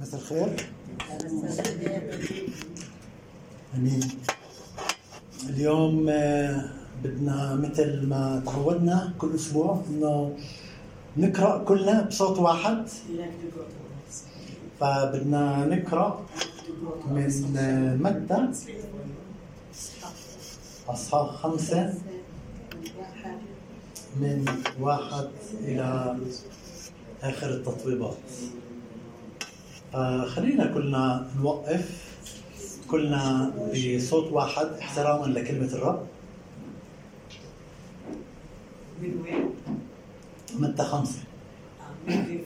مساء الخير. أمين. اليوم آه، بدنا مثل ما تعودنا كل أسبوع إنه نقرأ كلنا بصوت واحد. فبدنا نقرأ من آه، متى أصحاح خمسة من واحد إلى آخر التطبيبات فخلينا كلنا نوقف كلنا بصوت واحد احتراما لكلمة الرب من وين؟ متى خمسة من 95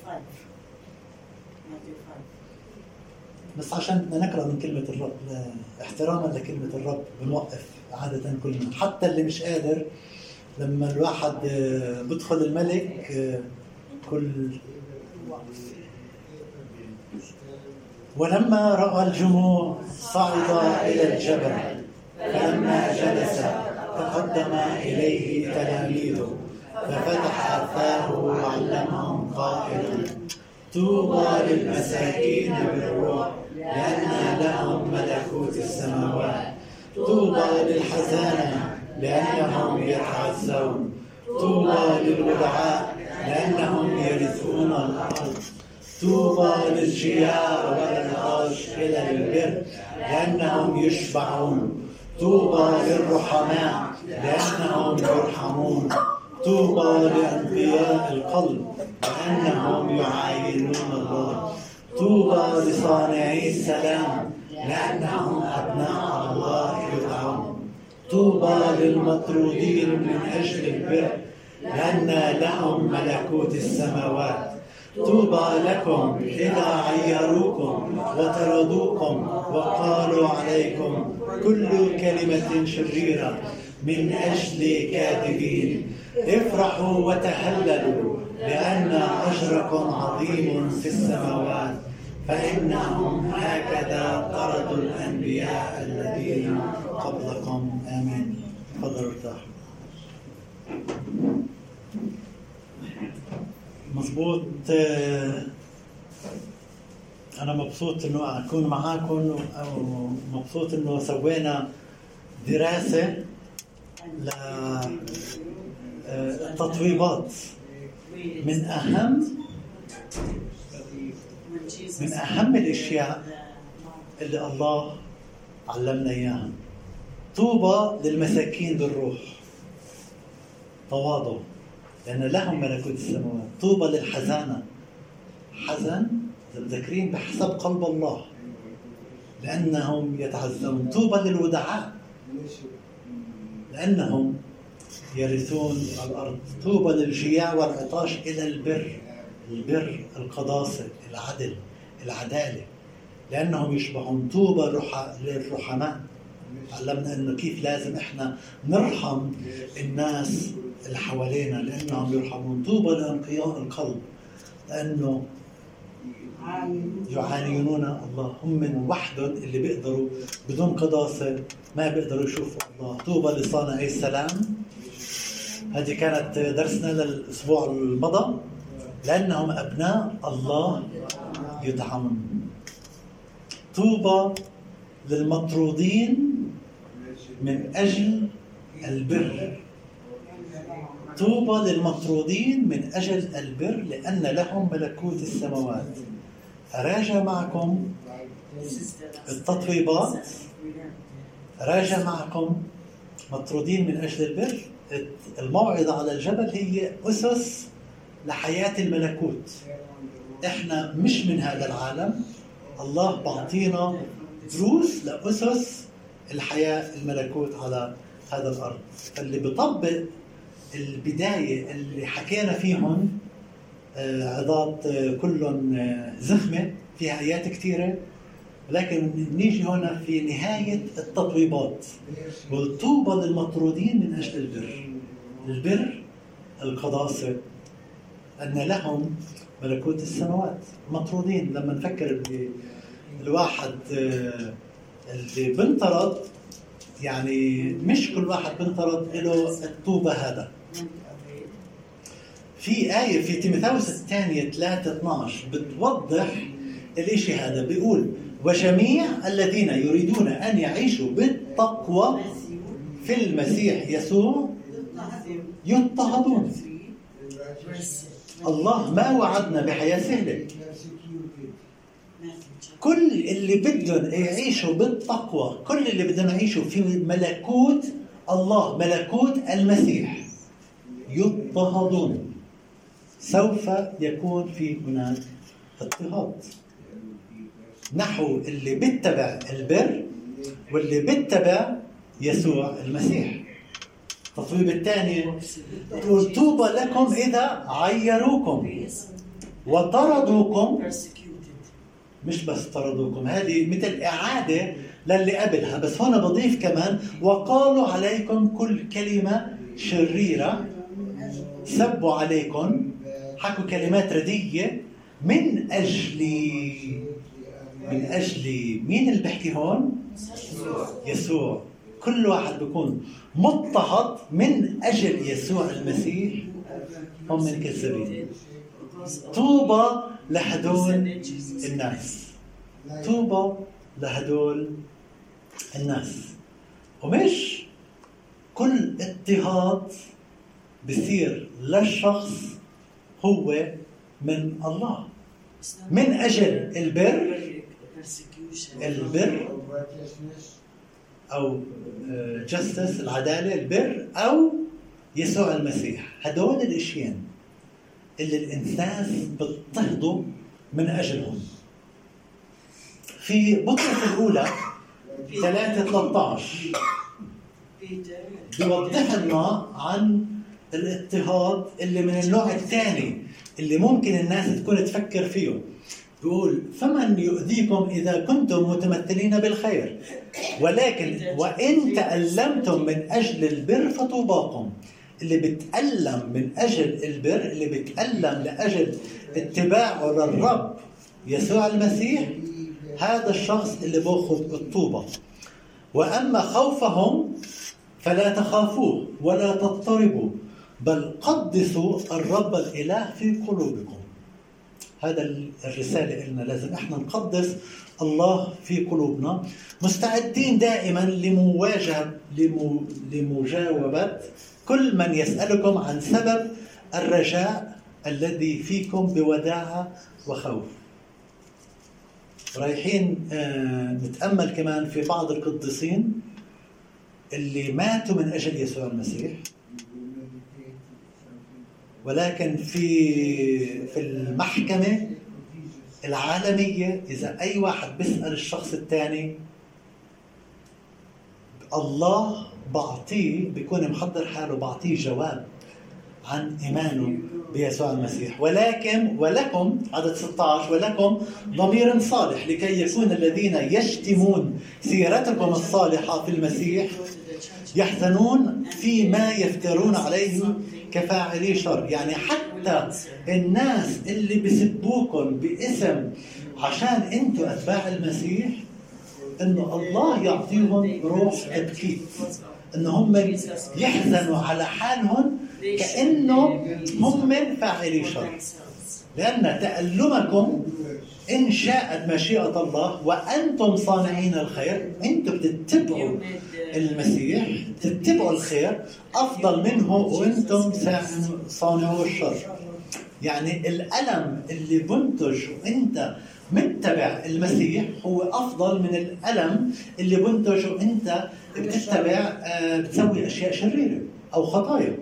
بس عشان بدنا نقرأ من كلمة الرب احتراما لكلمة الرب بنوقف عادة كلنا حتى اللي مش قادر لما الواحد آه، بدخل الملك آه، كل ولما رأى الجموع صعد إلى الجبل فلما جلس تقدم إليه تلاميذه ففتح أفاه وعلمهم قائلا طوبى للمساكين بالروح لأن لهم ملكوت السماوات. طوبى للحزانة لأنهم يتعزون. طوبى للودعاء لأنهم يرثون الأرض. طوبى للجياع والعطاش إلى البر لأنهم يشبعون. طوبى للرحماء لأنهم يرحمون. طوبى لأنقياء القلب لأنهم يعاينون الله. طوبى لصانعي السلام لأنهم أبناء الله يدعون. طوبى للمطرودين من أجل البر لأن لهم ملكوت السماوات. طوبى لكم إذا عيروكم وطردوكم وقالوا عليكم كل كلمة شريرة من أجل كاذبين. افرحوا وتهللوا لأن أجركم عظيم في السماوات فإنهم هكذا طردوا الأنبياء الذين قبلكم. آمين. تفضلوا ارتاحوا مظبوط. آه، أنا مبسوط إنه أكون معاكم ومبسوط إنه سوينا دراسة للتطويبات من أهم من أهم الأشياء اللي الله علمنا إياها. طوبى للمساكين بالروح. تواضع. لأن لهم ملكوت السماوات. طوبى للحزانة. حزن مذكرين بحسب قلب الله. لأنهم يتعزون. طوبى للودعاء. لأنهم يرثون الأرض. طوبى للجياع والعطاش إلى البر. البر القداسة العدل العدالة. لأنهم يشبعون طوبى للرحماء. علمنا أنه كيف لازم إحنا نرحم الناس اللي حوالينا لانهم يرحمون. طوبى لانقياء القلب لأنه يعانيون الله. هم من وحدهم اللي بيقدروا بدون قداسة ما بيقدروا يشوفوا الله. طوبى لصانعي السلام. هذه كانت درسنا للأسبوع المضى. لأنهم أبناء الله يدعون طوبى للمطرودين من أجل البر. طوبى للمطرودين من أجل البر لأن لهم ملكوت السماوات. أراجع معكم التطبيبات راجع معكم مطرودين من أجل البر. الموعظة على الجبل هي أسس لحياة الملكوت. إحنا مش من هذا العالم. الله بعطينا دروس لأسس الحياة الملكوت على هذا الأرض. فاللي بيطبق البداية اللي حكينا فيهم آه، عظات آه، كلهم آه، زخمة فيها آيات كثيرة. لكن نيجي هنا في نهاية التطويبات. والطوبى للمطرودين من أجل البر. البر القداسة. أن لهم ملكوت السماوات. مطرودين. لما نفكر الواحد اللي بنطرد يعني مش كل واحد بنطرد له الطوبة هذا. في آية في تيموثاوس الثانية 3 12 بتوضح الاشي هذا بيقول وجميع الذين يريدون أن يعيشوا بالتقوى في المسيح يسوع يضطهدون. الله ما وعدنا بحياة سهلة. كل اللي بدهم يعيشوا بالتقوى كل اللي بدهم يعيشوا في ملكوت الله ملكوت المسيح. يضطهدون. سوف يكون في هناك اضطهاد. نحو اللي بيتبع البر واللي بيتبع يسوع المسيح. التطويب الثاني يقول طوبى لكم إذا عيروكم وطردوكم. مش بس طردوكم هذه مثل إعادة للي قبلها بس هون بضيف كمان وقالوا عليكم كل كلمة شريرة سبوا عليكم حكوا كلمات ردية. من أجل من أجل مين اللي بحكي هون؟ يسوع. كل واحد بيكون مضطهد من أجل يسوع المسيح. هم من كذابين طوبى لهدول الناس. طوبى لهدول الناس. ومش كل اضطهاد بصير للشخص هو من الله. من أجل البر البر أو جستس العدالة البر أو يسوع المسيح. هدول الاشياء اللي الإنسان بيضطهدوا من أجلهم. في بطرس الأولى 3 13 بيوضح لنا عن الاضطهاد اللي من النوع الثاني اللي ممكن الناس تكون تفكر فيه. بيقول فمن يؤذيكم إذا كنتم متمثلين بالخير؟ ولكن وإن تألمتم من أجل البر فطوباكم. اللي بتألم من أجل البر اللي بتألم لأجل اتباعه للرب يسوع المسيح هذا الشخص اللي بيأخذ الطوبة. وأما خوفهم فلا تخافوه ولا تضطربوا بل قدسوا الرب الإله في قلوبكم. هذا الرسالة إلنا. لازم إحنا نقدس الله في قلوبنا. مستعدين دائما لمواجهة لمجاوبة كل من يسألكم عن سبب الرجاء الذي فيكم بوداعة وخوف. رايحين آه، نتأمل كمان في بعض القديسين اللي ماتوا من أجل يسوع المسيح. ولكن في في المحكمة العالمية إذا أي واحد بيسأل الشخص الثاني الله بعطيه بيكون محضر حاله بعطيه جواب عن إيمانه بيسوع المسيح. ولكن ولكم عدد 16 ولكم ضمير صالح لكي يكون الذين يشتمون سيرتكم الصالحة في المسيح يحزنون فيما يفترون عليه كفاعلي شر. يعني حتى الناس اللي بسبوكم باسم عشان أنتم اتباع المسيح انه الله يعطيهم روح تبكيت. إن هم يحزنوا على حالهم كأنه هم فاعلي شر. لأن تألمكم إن شاءت مشيئة الله وأنتم صانعين الخير. أنتم بتتبعوا المسيح تتبعوا الخير. أفضل منه وأنتم صانعوا الشر. يعني الألم اللي بنتج وأنت متبع المسيح هو أفضل من الألم اللي بنتج وأنت بتتبع آه، بتسوي أشياء شريرة أو خطايا.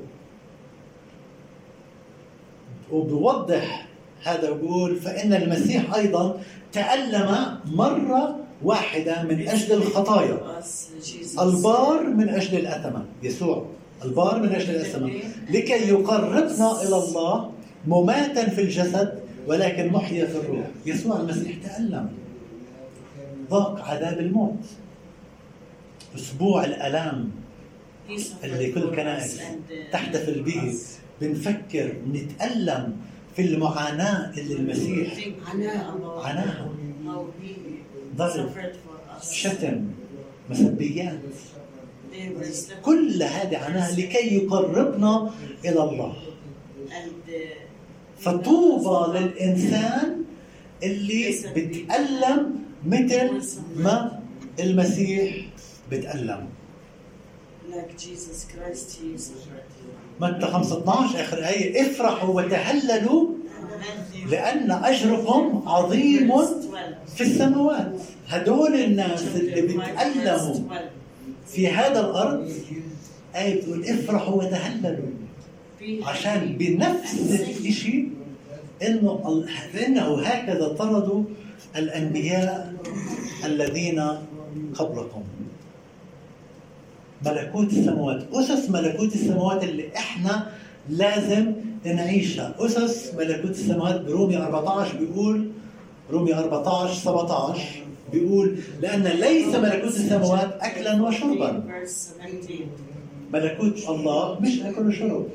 وبوضح هذا يقول فإن المسيح أيضا تألم مرة واحدة من أجل الخطايا. البار من أجل الأثمة. يسوع البار من أجل الأثمة. لكي يقربنا إلى الله مماتا في الجسد ولكن محيا في الروح. يسوع المسيح تألم ضاق عذاب الموت. أسبوع الألام اللي كل كنائس تحتفل به. بنفكر نتألم في المعاناة اللي المسيح عناها ضرب شتم مسبيات. كل هذه عناها لكي يقربنا إلى الله. فطوبى للإنسان اللي بتألم مثل ما المسيح بتألم. متى 5 12 آخر آية؟ افرحوا وتهللوا لأن اجركم عظيم في السماوات. هدول الناس اللي بيتألموا في هذا الأرض آية بتقول افرحوا وتهللوا عشان بنفس الشيء إنه إنه هكذا طردوا الأنبياء الذين قبلكم. ملكوت السماوات. أسس ملكوت السماوات اللي إحنا لازم نعيشها. أسس ملكوت السماوات برومي 14 بيقول رومي 14 17 بيقول لأن ليس ملكوت السماوات اكلا وشربا. ملكوت الله مش أكل وشرب.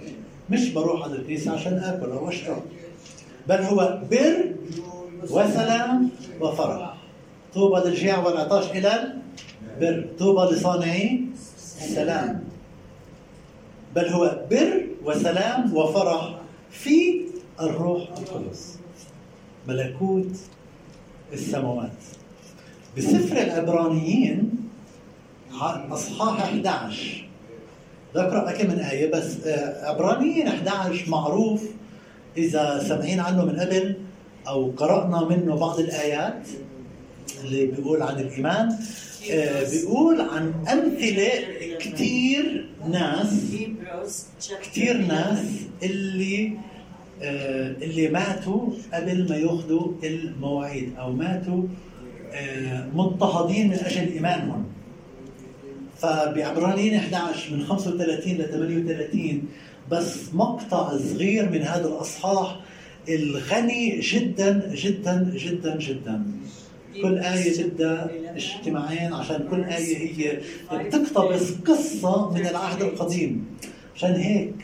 مش بروح على الكنيسة عشان آكل أو أشرب. بل هو بر وسلام وفرح. طوبى للجيع والعطاش إلى البر. طوبى لصانعي السلام. بل هو بر وسلام وفرح في الروح القدس. ملكوت السماوات. بسفر العبرانيين أصحاح 11 بقرا كم من آية بس آه، عبرانيين 11 معروف إذا سامعين عنه من قبل أو قرأنا منه بعض الآيات اللي بيقول عن الإيمان. آه، بيقول عن أمثلة كثير ناس كثير ناس اللي آه، اللي ماتوا قبل ما ياخذوا المواعيد أو ماتوا آه، مضطهدين من أجل إيمانهم. فبعبرانيين 11 من 35 ل 38 بس مقطع صغير من هذا الأصحاح الغني جدا جدا جدا جدا. كل آية بدها اجتماعين عشان كل آية هي بتقتبس قصة من العهد القديم. عشان هيك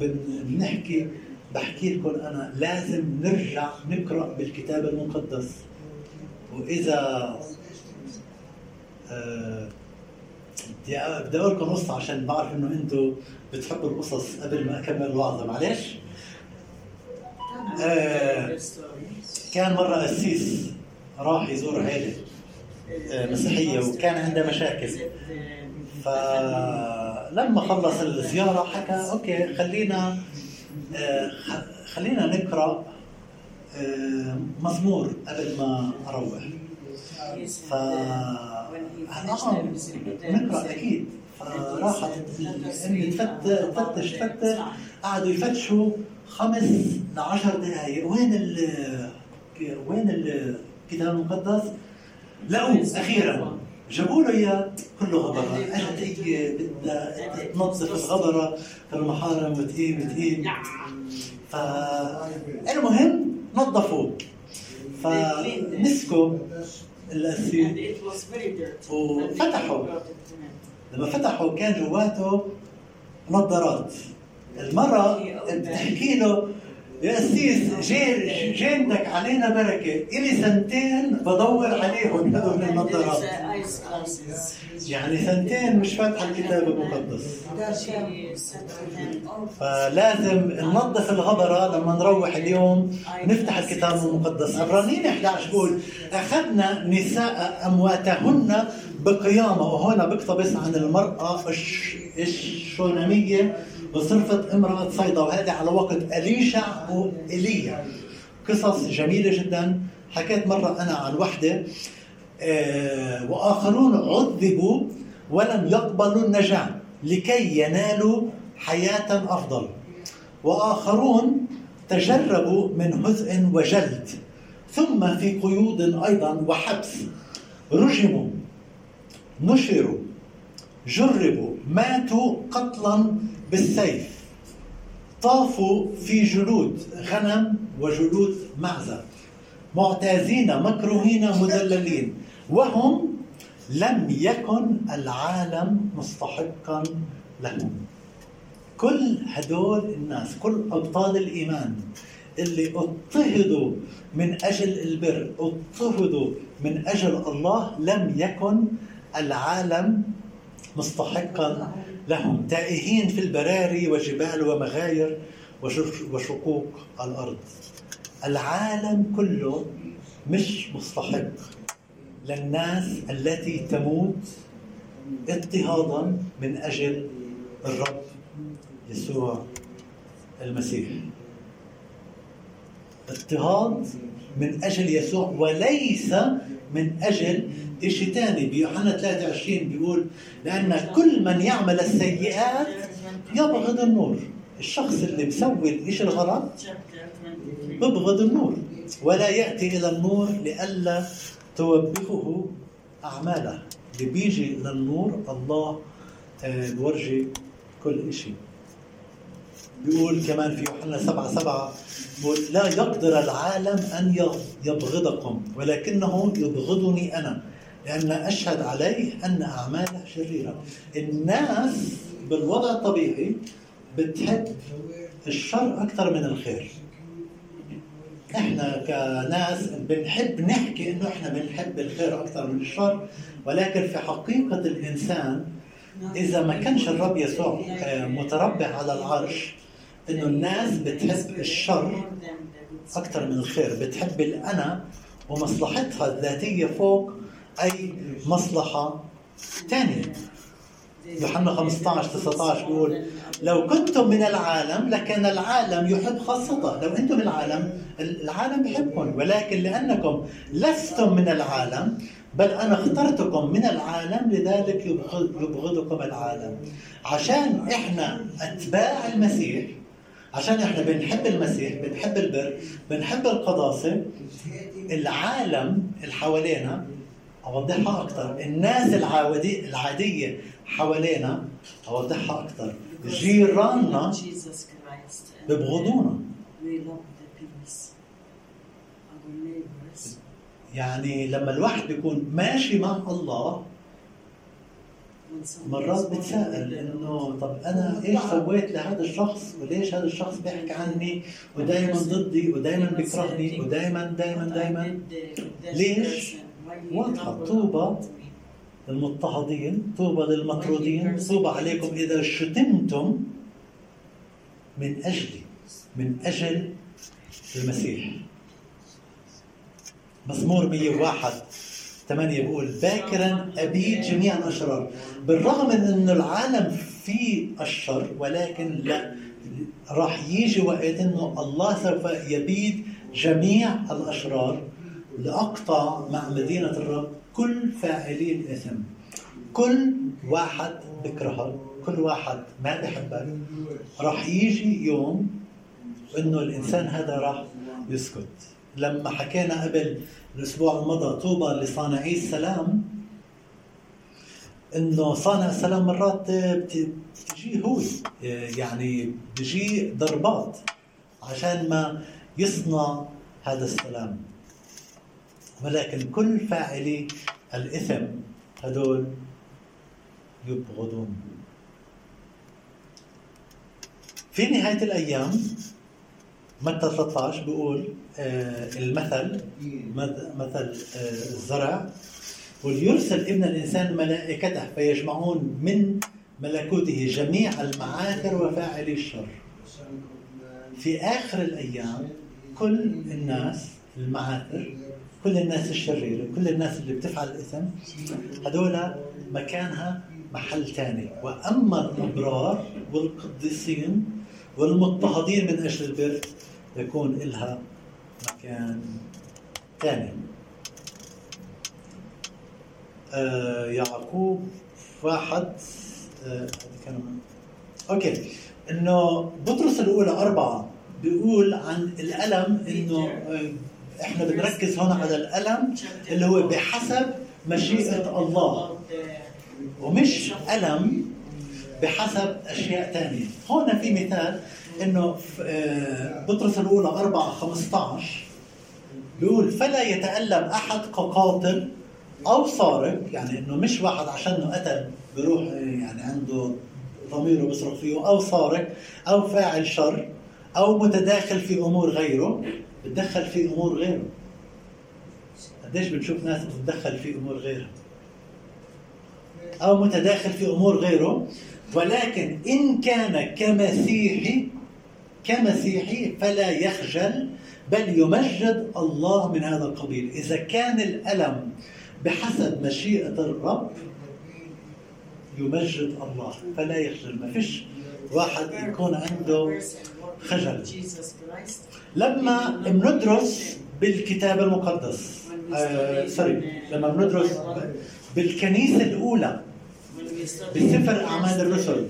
بنحكي بحكي لكم أنا لازم نرجع نقرأ بالكتاب المقدس. وإذا آه بدي أقول لكم قصة عشان بعرف إنه أنتم بتحبوا القصص قبل ما أكمل الوعظة. معلش آه كان مرة قسيس راح يزور عيلة آه مسيحية وكان عنده مشاكل. فلما خلص الزيارة حكى أوكي خلينا آه خلينا نقرأ آه مزمور قبل ما أروح. ف نقرأ أكيد. فراحت امي تفتش تفتش قعدوا يفتشوا خمس ل 10 دقائق وين ال وين الكتاب المقدس؟ لقوه أخيرا. جابوا له إياه كله غبرة، اجت هي بدها تنظف الغبرة. في المحارم وتقيم تقيم فالمهم نظفوه. فمسكوا الأسير وفتحوا. لما فتحوا كان جواته نظارات. المرة بتحكي له يا أسيس جينتك علينا بركة. إلي سنتين بدور عليهم هذول النظارات يعني سنتين مش فاتحة الكتاب المقدس فلازم ننظف الغبرة لما نروح اليوم نفتح الكتاب المقدس عبرانيين 11 بقول أخذنا نساء أمواتهن بقيامة. وهنا بيقتبس عن المرأة الشونامية. وصرفت امرأة صيدا وهذه على وقت أليشع وإيليا قصص جميلة جدا. حكيت مرة أنا عن وحدة آه، وآخرون عذبوا ولم يقبلوا النجاة لكي ينالوا حياة أفضل. وآخرون تجربوا من هزء وجلد. ثم في قيود أيضا وحبس. رجموا نشروا جربوا ماتوا قتلا بالسيف. طافوا في جلود غنم وجلود معزة معتازين مكروهين مذللين. وهم لم يكن العالم مستحقا لهم. كل هدول الناس كل أبطال الإيمان اللي اضطهدوا من أجل البر اضطهدوا من أجل الله لم يكن العالم مستحقا لهم تائهين في البراري وجبال ومغاير وشقوق الأرض. العالم كله مش مستحق للناس التي تموت اضطهادا من أجل الرب يسوع المسيح. اضطهاد من أجل يسوع وليس من أجل شيء ثاني بيوحنا 23 بيقول لأن كل من يعمل السيئات يبغض النور. الشخص اللي بسوي الشيء الغلط ببغض النور. ولا يأتي إلى النور لئلا توبخه أعماله. اللي بيجي للنور الله آه، بورجي كل شيء بيقول كمان في يوحنا سبعة سبعة بيقول لا يقدر العالم أن يبغضكم ولكنه يبغضني أنا لأن أشهد عليه أن أعماله شريرة. الناس بالوضع الطبيعي بتحب الشر أكثر من الخير. إحنا كناس بنحب نحكي إنه إحنا بنحب الخير أكثر من الشر ولكن في حقيقة الإنسان إذا ما كانش الرب يسوع آه، متربع على العرش إنه الناس بتحب الشر أكثر من الخير بتحب الأنا ومصلحتها الذاتية فوق أي مصلحة ثانية يوحنا 15 19 بيقول لو كنتم من العالم لكان العالم يحب خاصته. لو أنتم من العالم العالم بيحبكم ولكن لأنكم لستم من العالم بل أنا اخترتكم من العالم لذلك يبغضكم العالم. عشان إحنا أتباع المسيح عشان إحنا بنحب المسيح بنحب البر بنحب القداسة العالم اللي حوالينا أوضحها أكثر الناس العاديه العادية حوالينا أوضحها أكثر جيراننا ببغضونا. يعني لما الواحد بيكون ماشي مع الله مرات بتساءل إنه طب أنا إيش سويت لهذا الشخص؟ وليش هذا الشخص بيحكي عني؟ ودائما ضدي ودائما بيكرهني ودائما دائما دائما ليش؟ واضحة. طوبى للمضطهدين طوبى للمطرودين طوبى عليكم إذا شتمتم من اجلي من أجل المسيح. مزمور 101 ثمانية بيقول باكرا أبيد جميع الأشرار. بالرغم من أن العالم فيه الشر ولكن لا راح يجي وقت أنه الله سوف يبيد جميع الأشرار لأقطع مع مدينة الرب كل فاعلي الإثم. كل واحد بكرهك كل واحد ما بحبك راح يجي يوم إنه الإنسان هذا راح يسكت. لما حكينا قبل الأسبوع المضى طوبى لصانعي السلام إنه صانع السلام مرات بتجي هو يعني بيجي ضربات عشان ما يصنع هذا السلام. ولكن كل فاعلي الإثم هدول يبغضون. في نهاية الأيام متى 13 بيقول آه، المثل مثل آه، الزرع. وليرسل ابن الإنسان ملائكته فيجمعون من ملكوته جميع المعاثر وفاعلي الشر. في آخر الأيام كل الناس المعاثر كل الناس الشريرة كل الناس اللي بتفعل الإثم هذول مكانها محل ثاني وأما الأبرار والقديسين والمضطهدين من أجل البر يكون إلها مكان ثاني. آه يعقوب واحد آه أوكي. إنه بطرس الأولى أربعة بيقول عن الألم إنه آه، إحنا بنركز هون على الألم اللي هو بحسب مشيئة الله. ومش ألم بحسب أشياء ثانية. هون في مثال إنه آه، بطرس الأولى 4 15 بيقول فلا يتألم أحد كقاتل أو سارق يعني إنه مش واحد عشانه قتل بيروح يعني عنده ضميره بيصرخ فيه أو سارق أو فاعل شر أو متداخل في أمور غيره بتدخل في أمور غيره. قديش بنشوف ناس بتتدخل في أمور غيرها أو متداخل في أمور غيره ولكن إن كان كمسيحي كمسيحي فلا يخجل بل يمجد الله من هذا القبيل. إذا كان الألم بحسب مشيئة الرب يمجد الله. فلا يخجل. ما فيش واحد يكون عنده خجل. لما بندرس بالكتاب المقدس آه سوري لما بندرس بالكنيسة الأولى بسفر أعمال الرسل.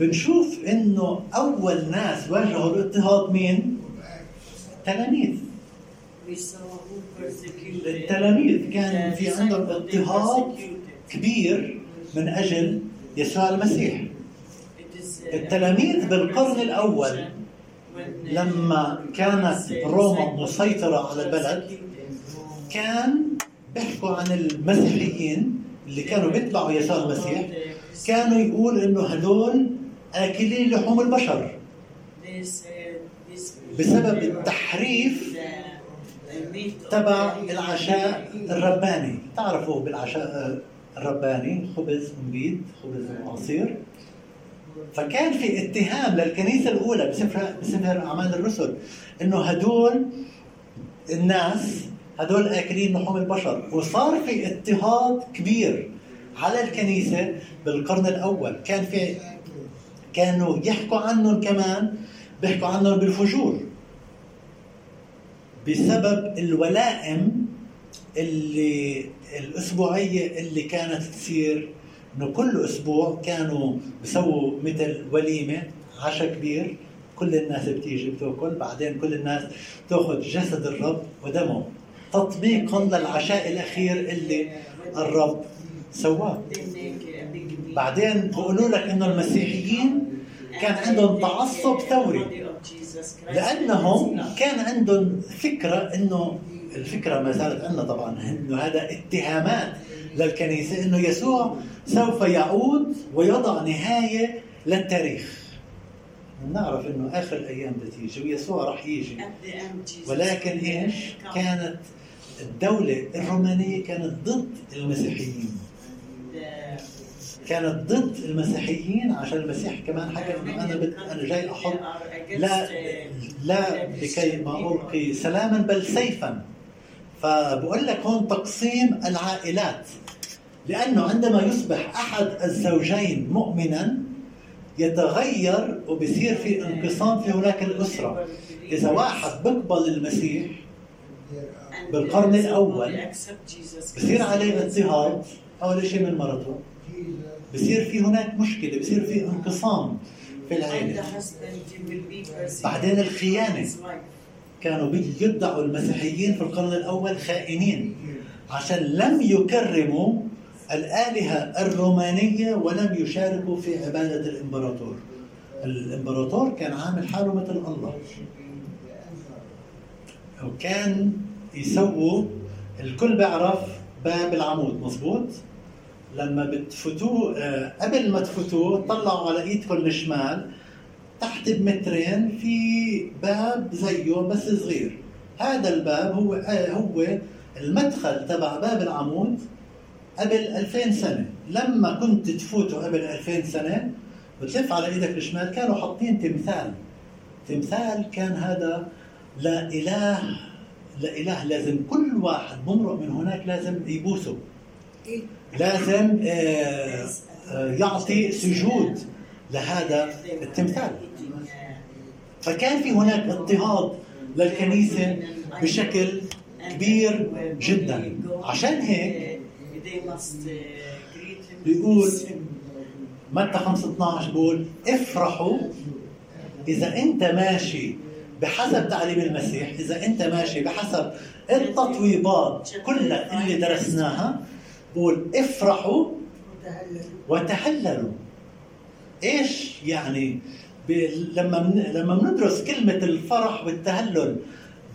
بنشوف إنه أول ناس واجهوا الاضطهاد مين؟ تلاميذ. التلاميذ كان في عندهم اضطهاد كبير من أجل يسوع المسيح. التلاميذ بالقرن الأول لما كانت روما مسيطرة على البلد كان بيحكوا عن المسيحيين اللي كانوا بيتبعوا يسوع المسيح كانوا يقول إنه هدول أكلين لحوم البشر. بسبب التحريف تبع العشاء الرباني. تعرفوا بالعشاء الرباني خبز مبيد خبز وعصير فكان في اتهام للكنيسة الأولى بسفر بسفر أعمال الرسل إنه هدول الناس هدول أكلين لحوم البشر. وصار في اضطهاد كبير على الكنيسة بالقرن الأول. كان في كانوا يحكوا عنهم كمان بيحكوا عنهم بالفجور. بسبب الولائم اللي الأسبوعية اللي كانت تصير إنه كل أسبوع كانوا بسووا مثل وليمة عشاء كبير كل الناس بتيجي بتأكل بعدين كل الناس تأخذ جسد الرب ودمه تطبيقا للعشاء الأخير اللي الرب سواه. بعدين بقولوا لك إنه المسيحيين كان عندهم تعصب ثوري لأنهم كان عندهم فكرة إنه الفكرة ما زالت عندنا طبعا إنه هذا اتهامات للكنيسة إنه يسوع سوف يعود ويضع نهاية للتاريخ. نعرف إنه آخر الأيام بتيجي ويسوع راح يجي. ولكن إيش؟ كانت الدولة الرومانية كانت ضد المسيحيين. كانت ضد المسيحيين عشان المسيح كمان حكى إنه أنا بد أنا جاي أحط لا لا لكي ما ألقي سلاما بل سيفا. فبقول لك هون تقسيم العائلات. لأنه عندما يصبح أحد الزوجين مؤمنا يتغير وبصير في انقسام في هناك الأسرة. إذا واحد بقبل المسيح بالقرن الأول. بصير عليه اضطهاد اول شيء من مرته بصير في هناك مشكلة بصير في انقسام في العائله بعدين الخيانة. كانوا يدعوا المسيحيين في القرن الأول خائنين. عشان لم يكرموا الآلهة الرومانية ولم يشاركوا في عبادة الإمبراطور. الإمبراطور كان عامل حاله مثل الله. وكان يسووا الكل بيعرف باب العمود مظبوط؟ لما بتفوتوه آه، قبل ما تفوتوه طلعوا على ايدكم الشمال تحت بمترين في باب زيه بس صغير. هذا الباب هو آه، هو المدخل تبع باب العمود قبل 2000 سنة. لما كنت تفوتوا قبل 2000 سنة بتلف على إيدك الشمال كانوا حاطين تمثال. تمثال كان هذا لإله لإله لازم كل واحد بمرق من هناك لازم يبوسه. لازم آه، آه، يعطي سجود لهذا التمثال. فكان في هناك اضطهاد للكنيسة بشكل كبير جدا. عشان هيك بيقول متى 5 12 بيقول افرحوا إذا أنت ماشي بحسب تعليم المسيح إذا أنت ماشي بحسب التطويبات كلها اللي درسناها بقول افرحوا وتهللوا. إيش يعني؟ لما من لما بندرس كلمة الفرح والتهلل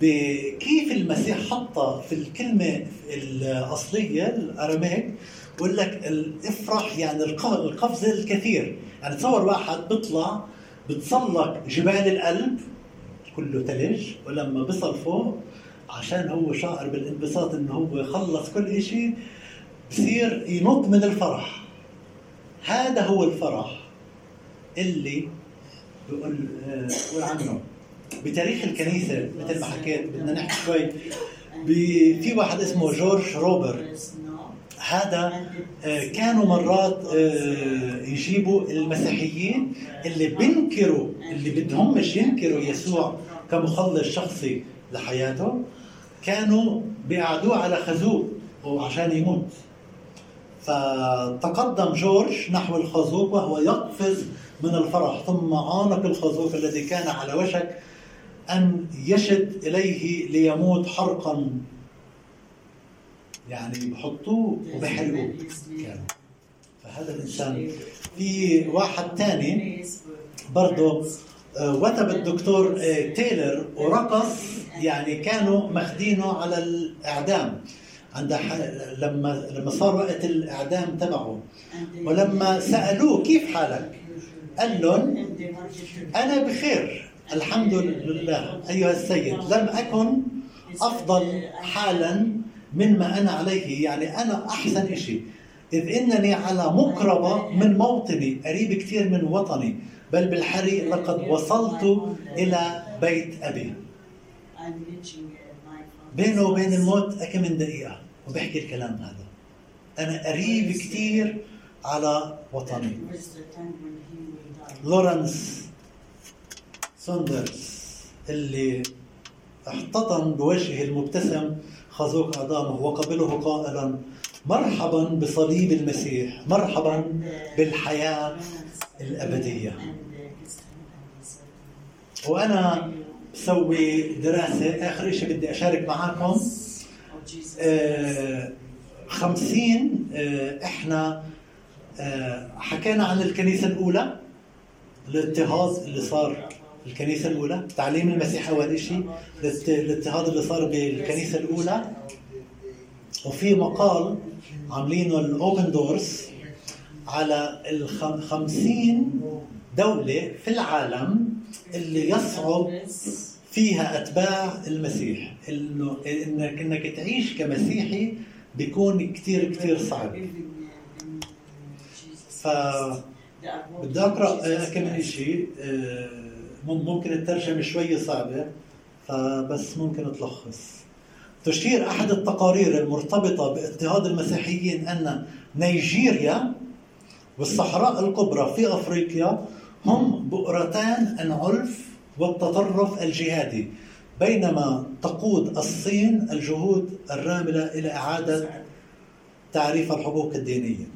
بكيف المسيح حطها في الكلمة الأصلية الأراميك بقول لك الافرح يعني القفز الكثير. يعني تصور واحد بيطلع بتسلق جبال القلب كله ثلج ولما بصل فوق عشان هو شاعر بالانبساط إنه هو خلص كل شيء بصير ينط من الفرح. هذا هو الفرح اللي بقول بقول عنه. بتاريخ الكنيسة مثل ما حكيت بدنا نحكي شوي. في واحد اسمه جورج روبر هذا آه، كانوا مرات آه، يجيبوا المسيحيين اللي بينكروا اللي بدهم مش ينكروا يسوع كمخلص شخصي لحياته كانوا بيقعدوه على خازوق وعشان يموت. فتقدم جورج نحو الخازوق وهو يقفز من الفرح ثم عانق الخازوق الذي كان على وشك أن يشد إليه ليموت حرقا يعني بحطوه وبحرقوه كانوا فهذا الإنسان. في واحد ثاني برضه آه، وتب الدكتور آه، تايلر ورقص يعني كانوا ماخدينه على الإعدام. عند لما لما صار وقت الإعدام تبعه. ولما سألوه كيف حالك؟ قال لهم أنا بخير الحمد لله أيها السيد. لم أكن أفضل حالا مما أنا عليه. يعني أنا أحسن إشي. إذ إنني على مقربة من موطني قريب كثير من وطني. بل بالحري لقد وصلت إلى بيت أبي. بينه وبين الموت كم من دقيقة وبحكي الكلام هذا. أنا قريب كثير على وطني. لورنس سوندرز اللي احتضن بوجهه المبتسم خازوق أعظامه وقبله قائلا مرحبا بصليب المسيح مرحبا بالحياة الأبدية. وأنا بسوي دراسة آخر شيء بدي أشارك معاكم. آه، خمسين آه، إحنا آه، حكينا عن الكنيسة الأولى الاضطهاد اللي صار الكنيسة الأولى تعليم المسيح أول شيء الاضط- الاضطهاد اللي صار بالكنيسة الأولى. وفي مقال عاملينه الأوبن دورز على الخمسين دولة في العالم اللي يصعب فيها أتباع المسيح. إنه إنك إنك تعيش كمسيحي بيكون كتير كتير صعب. ف بدي أقرأ آه، كم من شيء آه، ممكن الترجمة شوي صعبة فبس ممكن تلخص. تشير أحد التقارير المرتبطة باضطهاد المسيحيين أن نيجيريا والصحراء الكبرى في أفريقيا هم بؤرتان العنف والتطرف الجهادي بينما تقود الصين الجهود الراملة إلى إعادة تعريف الحقوق الدينية.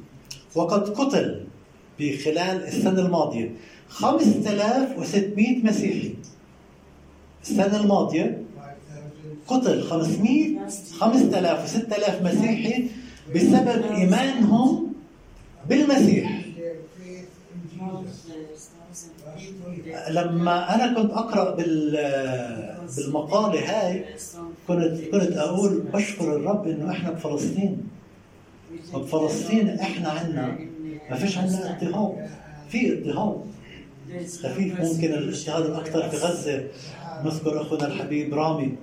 وقد قتل بخلال السنة الماضية 5600 مسيحي. السنة الماضية قتل 500 5000 و6000 مسيحي بسبب إيمانهم بالمسيح. لما أنا كنت أقرأ بال بالمقالة هاي كنت كنت أقول بشكر الرب إنه إحنا بفلسطين. وبفلسطين إحنا عنا. ما فيش عندنا اضطهاد. في اضطهاد. خفيف ممكن الاضطهاد الأكثر في غزة. نذكر أخونا الحبيب رامي.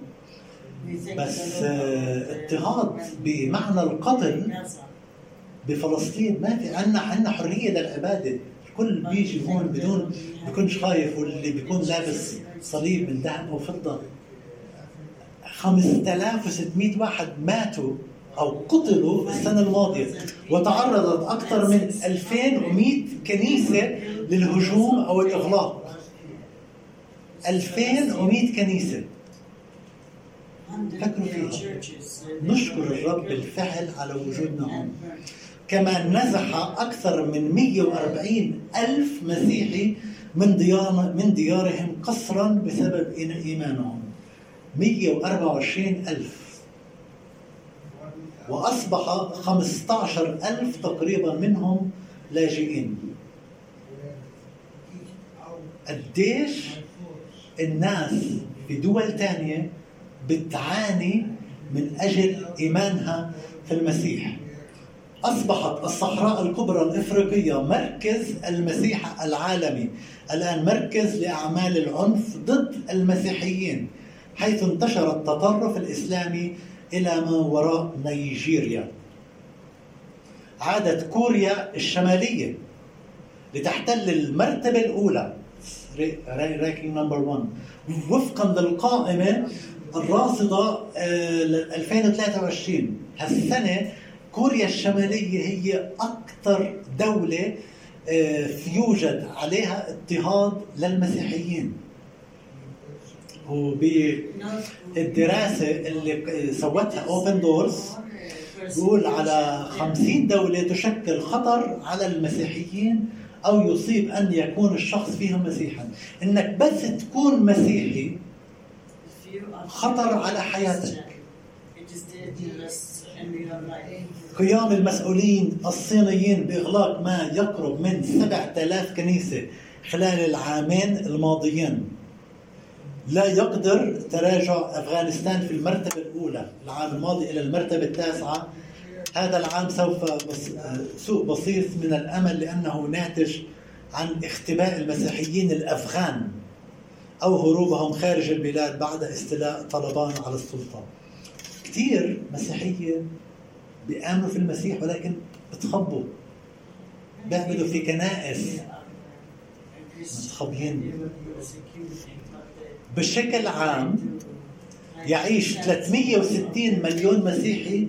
بس آه، اضطهاد بمعنى القتل بفلسطين ما في عندنا عندنا حرية للعبادة. الكل بيجي هون بدون بيكونش خايف واللي بيكون لابس صليب من ذهب أو فضة. 5600 واحد ماتوا. أو قتلوا السنة الماضية. وتعرضت أكثر من 2100 كنيسة للهجوم أو الإغلاق. 2100 كنيسة. فكروا فيها. نشكر الرب بالفعل على وجودنا هون. كما نزح أكثر من 140 ألف مسيحي من ديار من ديارهم قسرا بسبب إيمانهم. 124 ألف. وأصبح 15 ألف تقريبا منهم لاجئين. قديش الناس في دول تانية بتعاني من أجل إيمانها في المسيح؟ أصبحت الصحراء الكبرى الإفريقية مركز المسيح العالمي. الآن مركز لأعمال العنف ضد المسيحيين حيث انتشر التطرف الإسلامي إلى ما وراء نيجيريا. عادت كوريا الشمالية لتحتل المرتبة الأولى. ranking number 1 وفقا للقائمة الراصده آه، ل 2023 هالسنة كوريا الشمالية هي أكثر دولة آه، يوجد عليها اضطهاد للمسيحيين. وبالدراسة اللي سوتها Open Doors بيقول على 50 دولة تشكل خطر على المسيحيين أو يصيب أن يكون الشخص فيهم مسيحا. إنك بس تكون مسيحي خطر على حياتك. قيام المسؤولين الصينيين بإغلاق ما يقرب من 7000 كنيسة خلال العامين الماضيين. لا يقدر تراجع أفغانستان في المرتبة الأولى العام الماضي إلى المرتبة التاسعة. هذا العام سوف سوء بسيط من الأمل لأنه ناتج عن اختباء المسيحيين الأفغان أو هروبهم خارج البلاد بعد استيلاء طالبان على السلطة. كثير مسيحية بيامنوا في المسيح ولكن بتخبوا. بيعملوا في كنائس متخبيين. بشكل عام يعيش 360 مليون مسيحي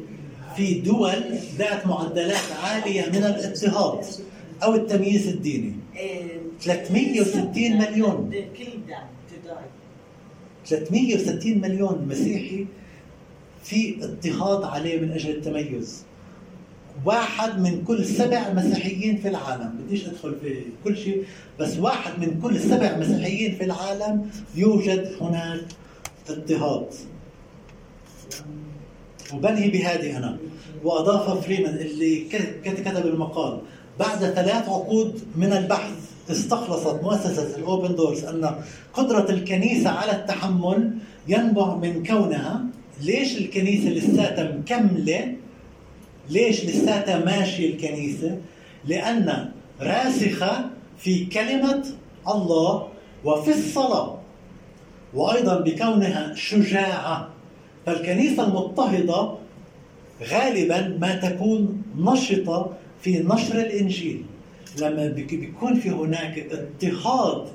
في دول ذات معدلات عالية من الاضطهاد أو التمييز الديني. 360 مليون. 360 مليون مسيحي في اضطهاد عليه من أجل التميز. واحد من كل سبع مسيحيين في العالم. بديش أدخل في كل شيء بس واحد من كل سبع مسيحيين في العالم يوجد هناك اضطهاد. وبنهي بهذه أنا. وأضاف فريمان اللي كتب المقال. بعد ثلاث عقود من البحث استخلصت مؤسسة الأوبن دورز أن قدرة الكنيسة على التحمل ينبع من كونها. ليش الكنيسة لساتها مكملة ليش لساتها ماشية الكنيسة؟ لأن راسخة في كلمة الله وفي الصلاة وأيضا بكونها شجاعة. فالكنيسة المضطهدة غالبا ما تكون نشطة في نشر الإنجيل. لما بيكون في هناك اضطهاد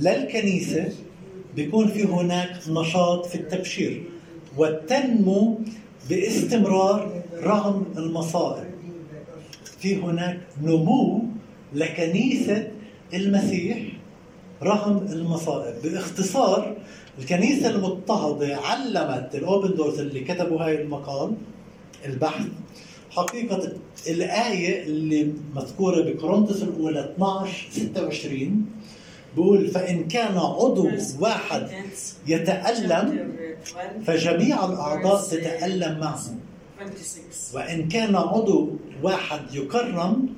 للكنيسة بيكون في هناك نشاط في التبشير وتنمو باستمرار رغم المصائب. في هناك نمو لكنيسة المسيح رغم المصائب. باختصار الكنيسة المضطهدة علمت الأوبن دورز اللي كتبوا هاي المقال البحث حقيقة الآية اللي مذكورة بكورنثوس الأولى 12 26 بقول فإن كان عضو واحد يتألم فجميع الأعضاء تتألم معه. وإن كان عضو واحد يكرم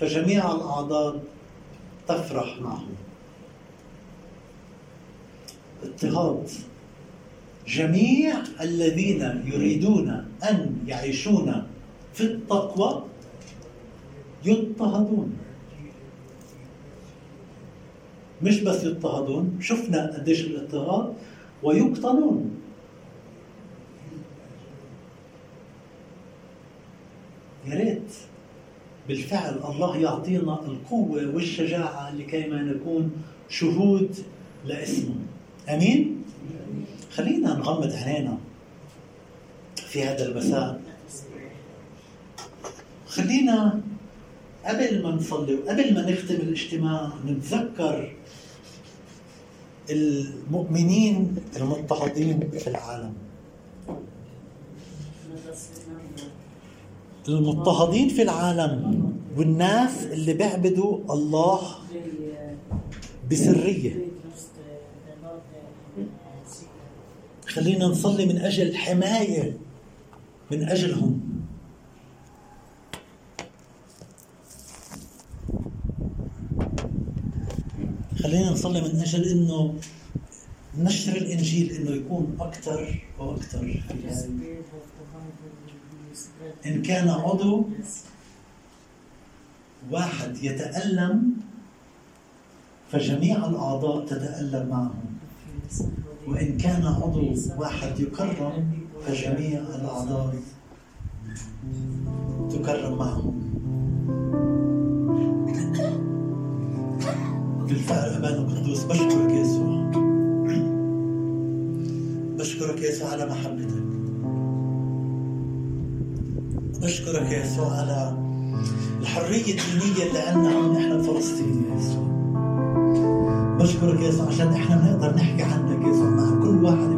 فجميع الأعضاء تفرح معه. اضطهاد. جميع الذين يريدون أن يعيشون في التقوى يضطهدون. مش بس يضطهدون شفنا قديش الاضطهاد ويقتلون. يا ريت بالفعل الله يعطينا القوة والشجاعة لكي ما نكون شهود لاسمه. آمين؟ خلينا نغمض عينينا في هذا المساء. خلينا قبل ما نصلي وقبل ما نختم الاجتماع نتذكر المؤمنين المضطهدين في العالم. المضطهدين في العالم والناس اللي بيعبدوا الله بسرية. خلينا نصلي من أجل الحمايه من أجلهم. خلينا نصلي من أجل إنه نشر الإنجيل إنه يكون أكثر وأكثر إن كان عضو واحد يتألم فجميع الأعضاء تتألم معه. وإن كان عضو واحد يكرم فجميع الأعضاء تكرم معه. بالفعل أبانا القدوس بشكرك يسوع. بشكرك يسوع على محبتك. بشكرك يا يسوع على الحرية الدينية اللي عندنا هون إحنا بفلسطين يا يسوع. بشكرك يا يسوع عشان إحنا بنقدر نحكي عنك يا يسوع مع كل واحد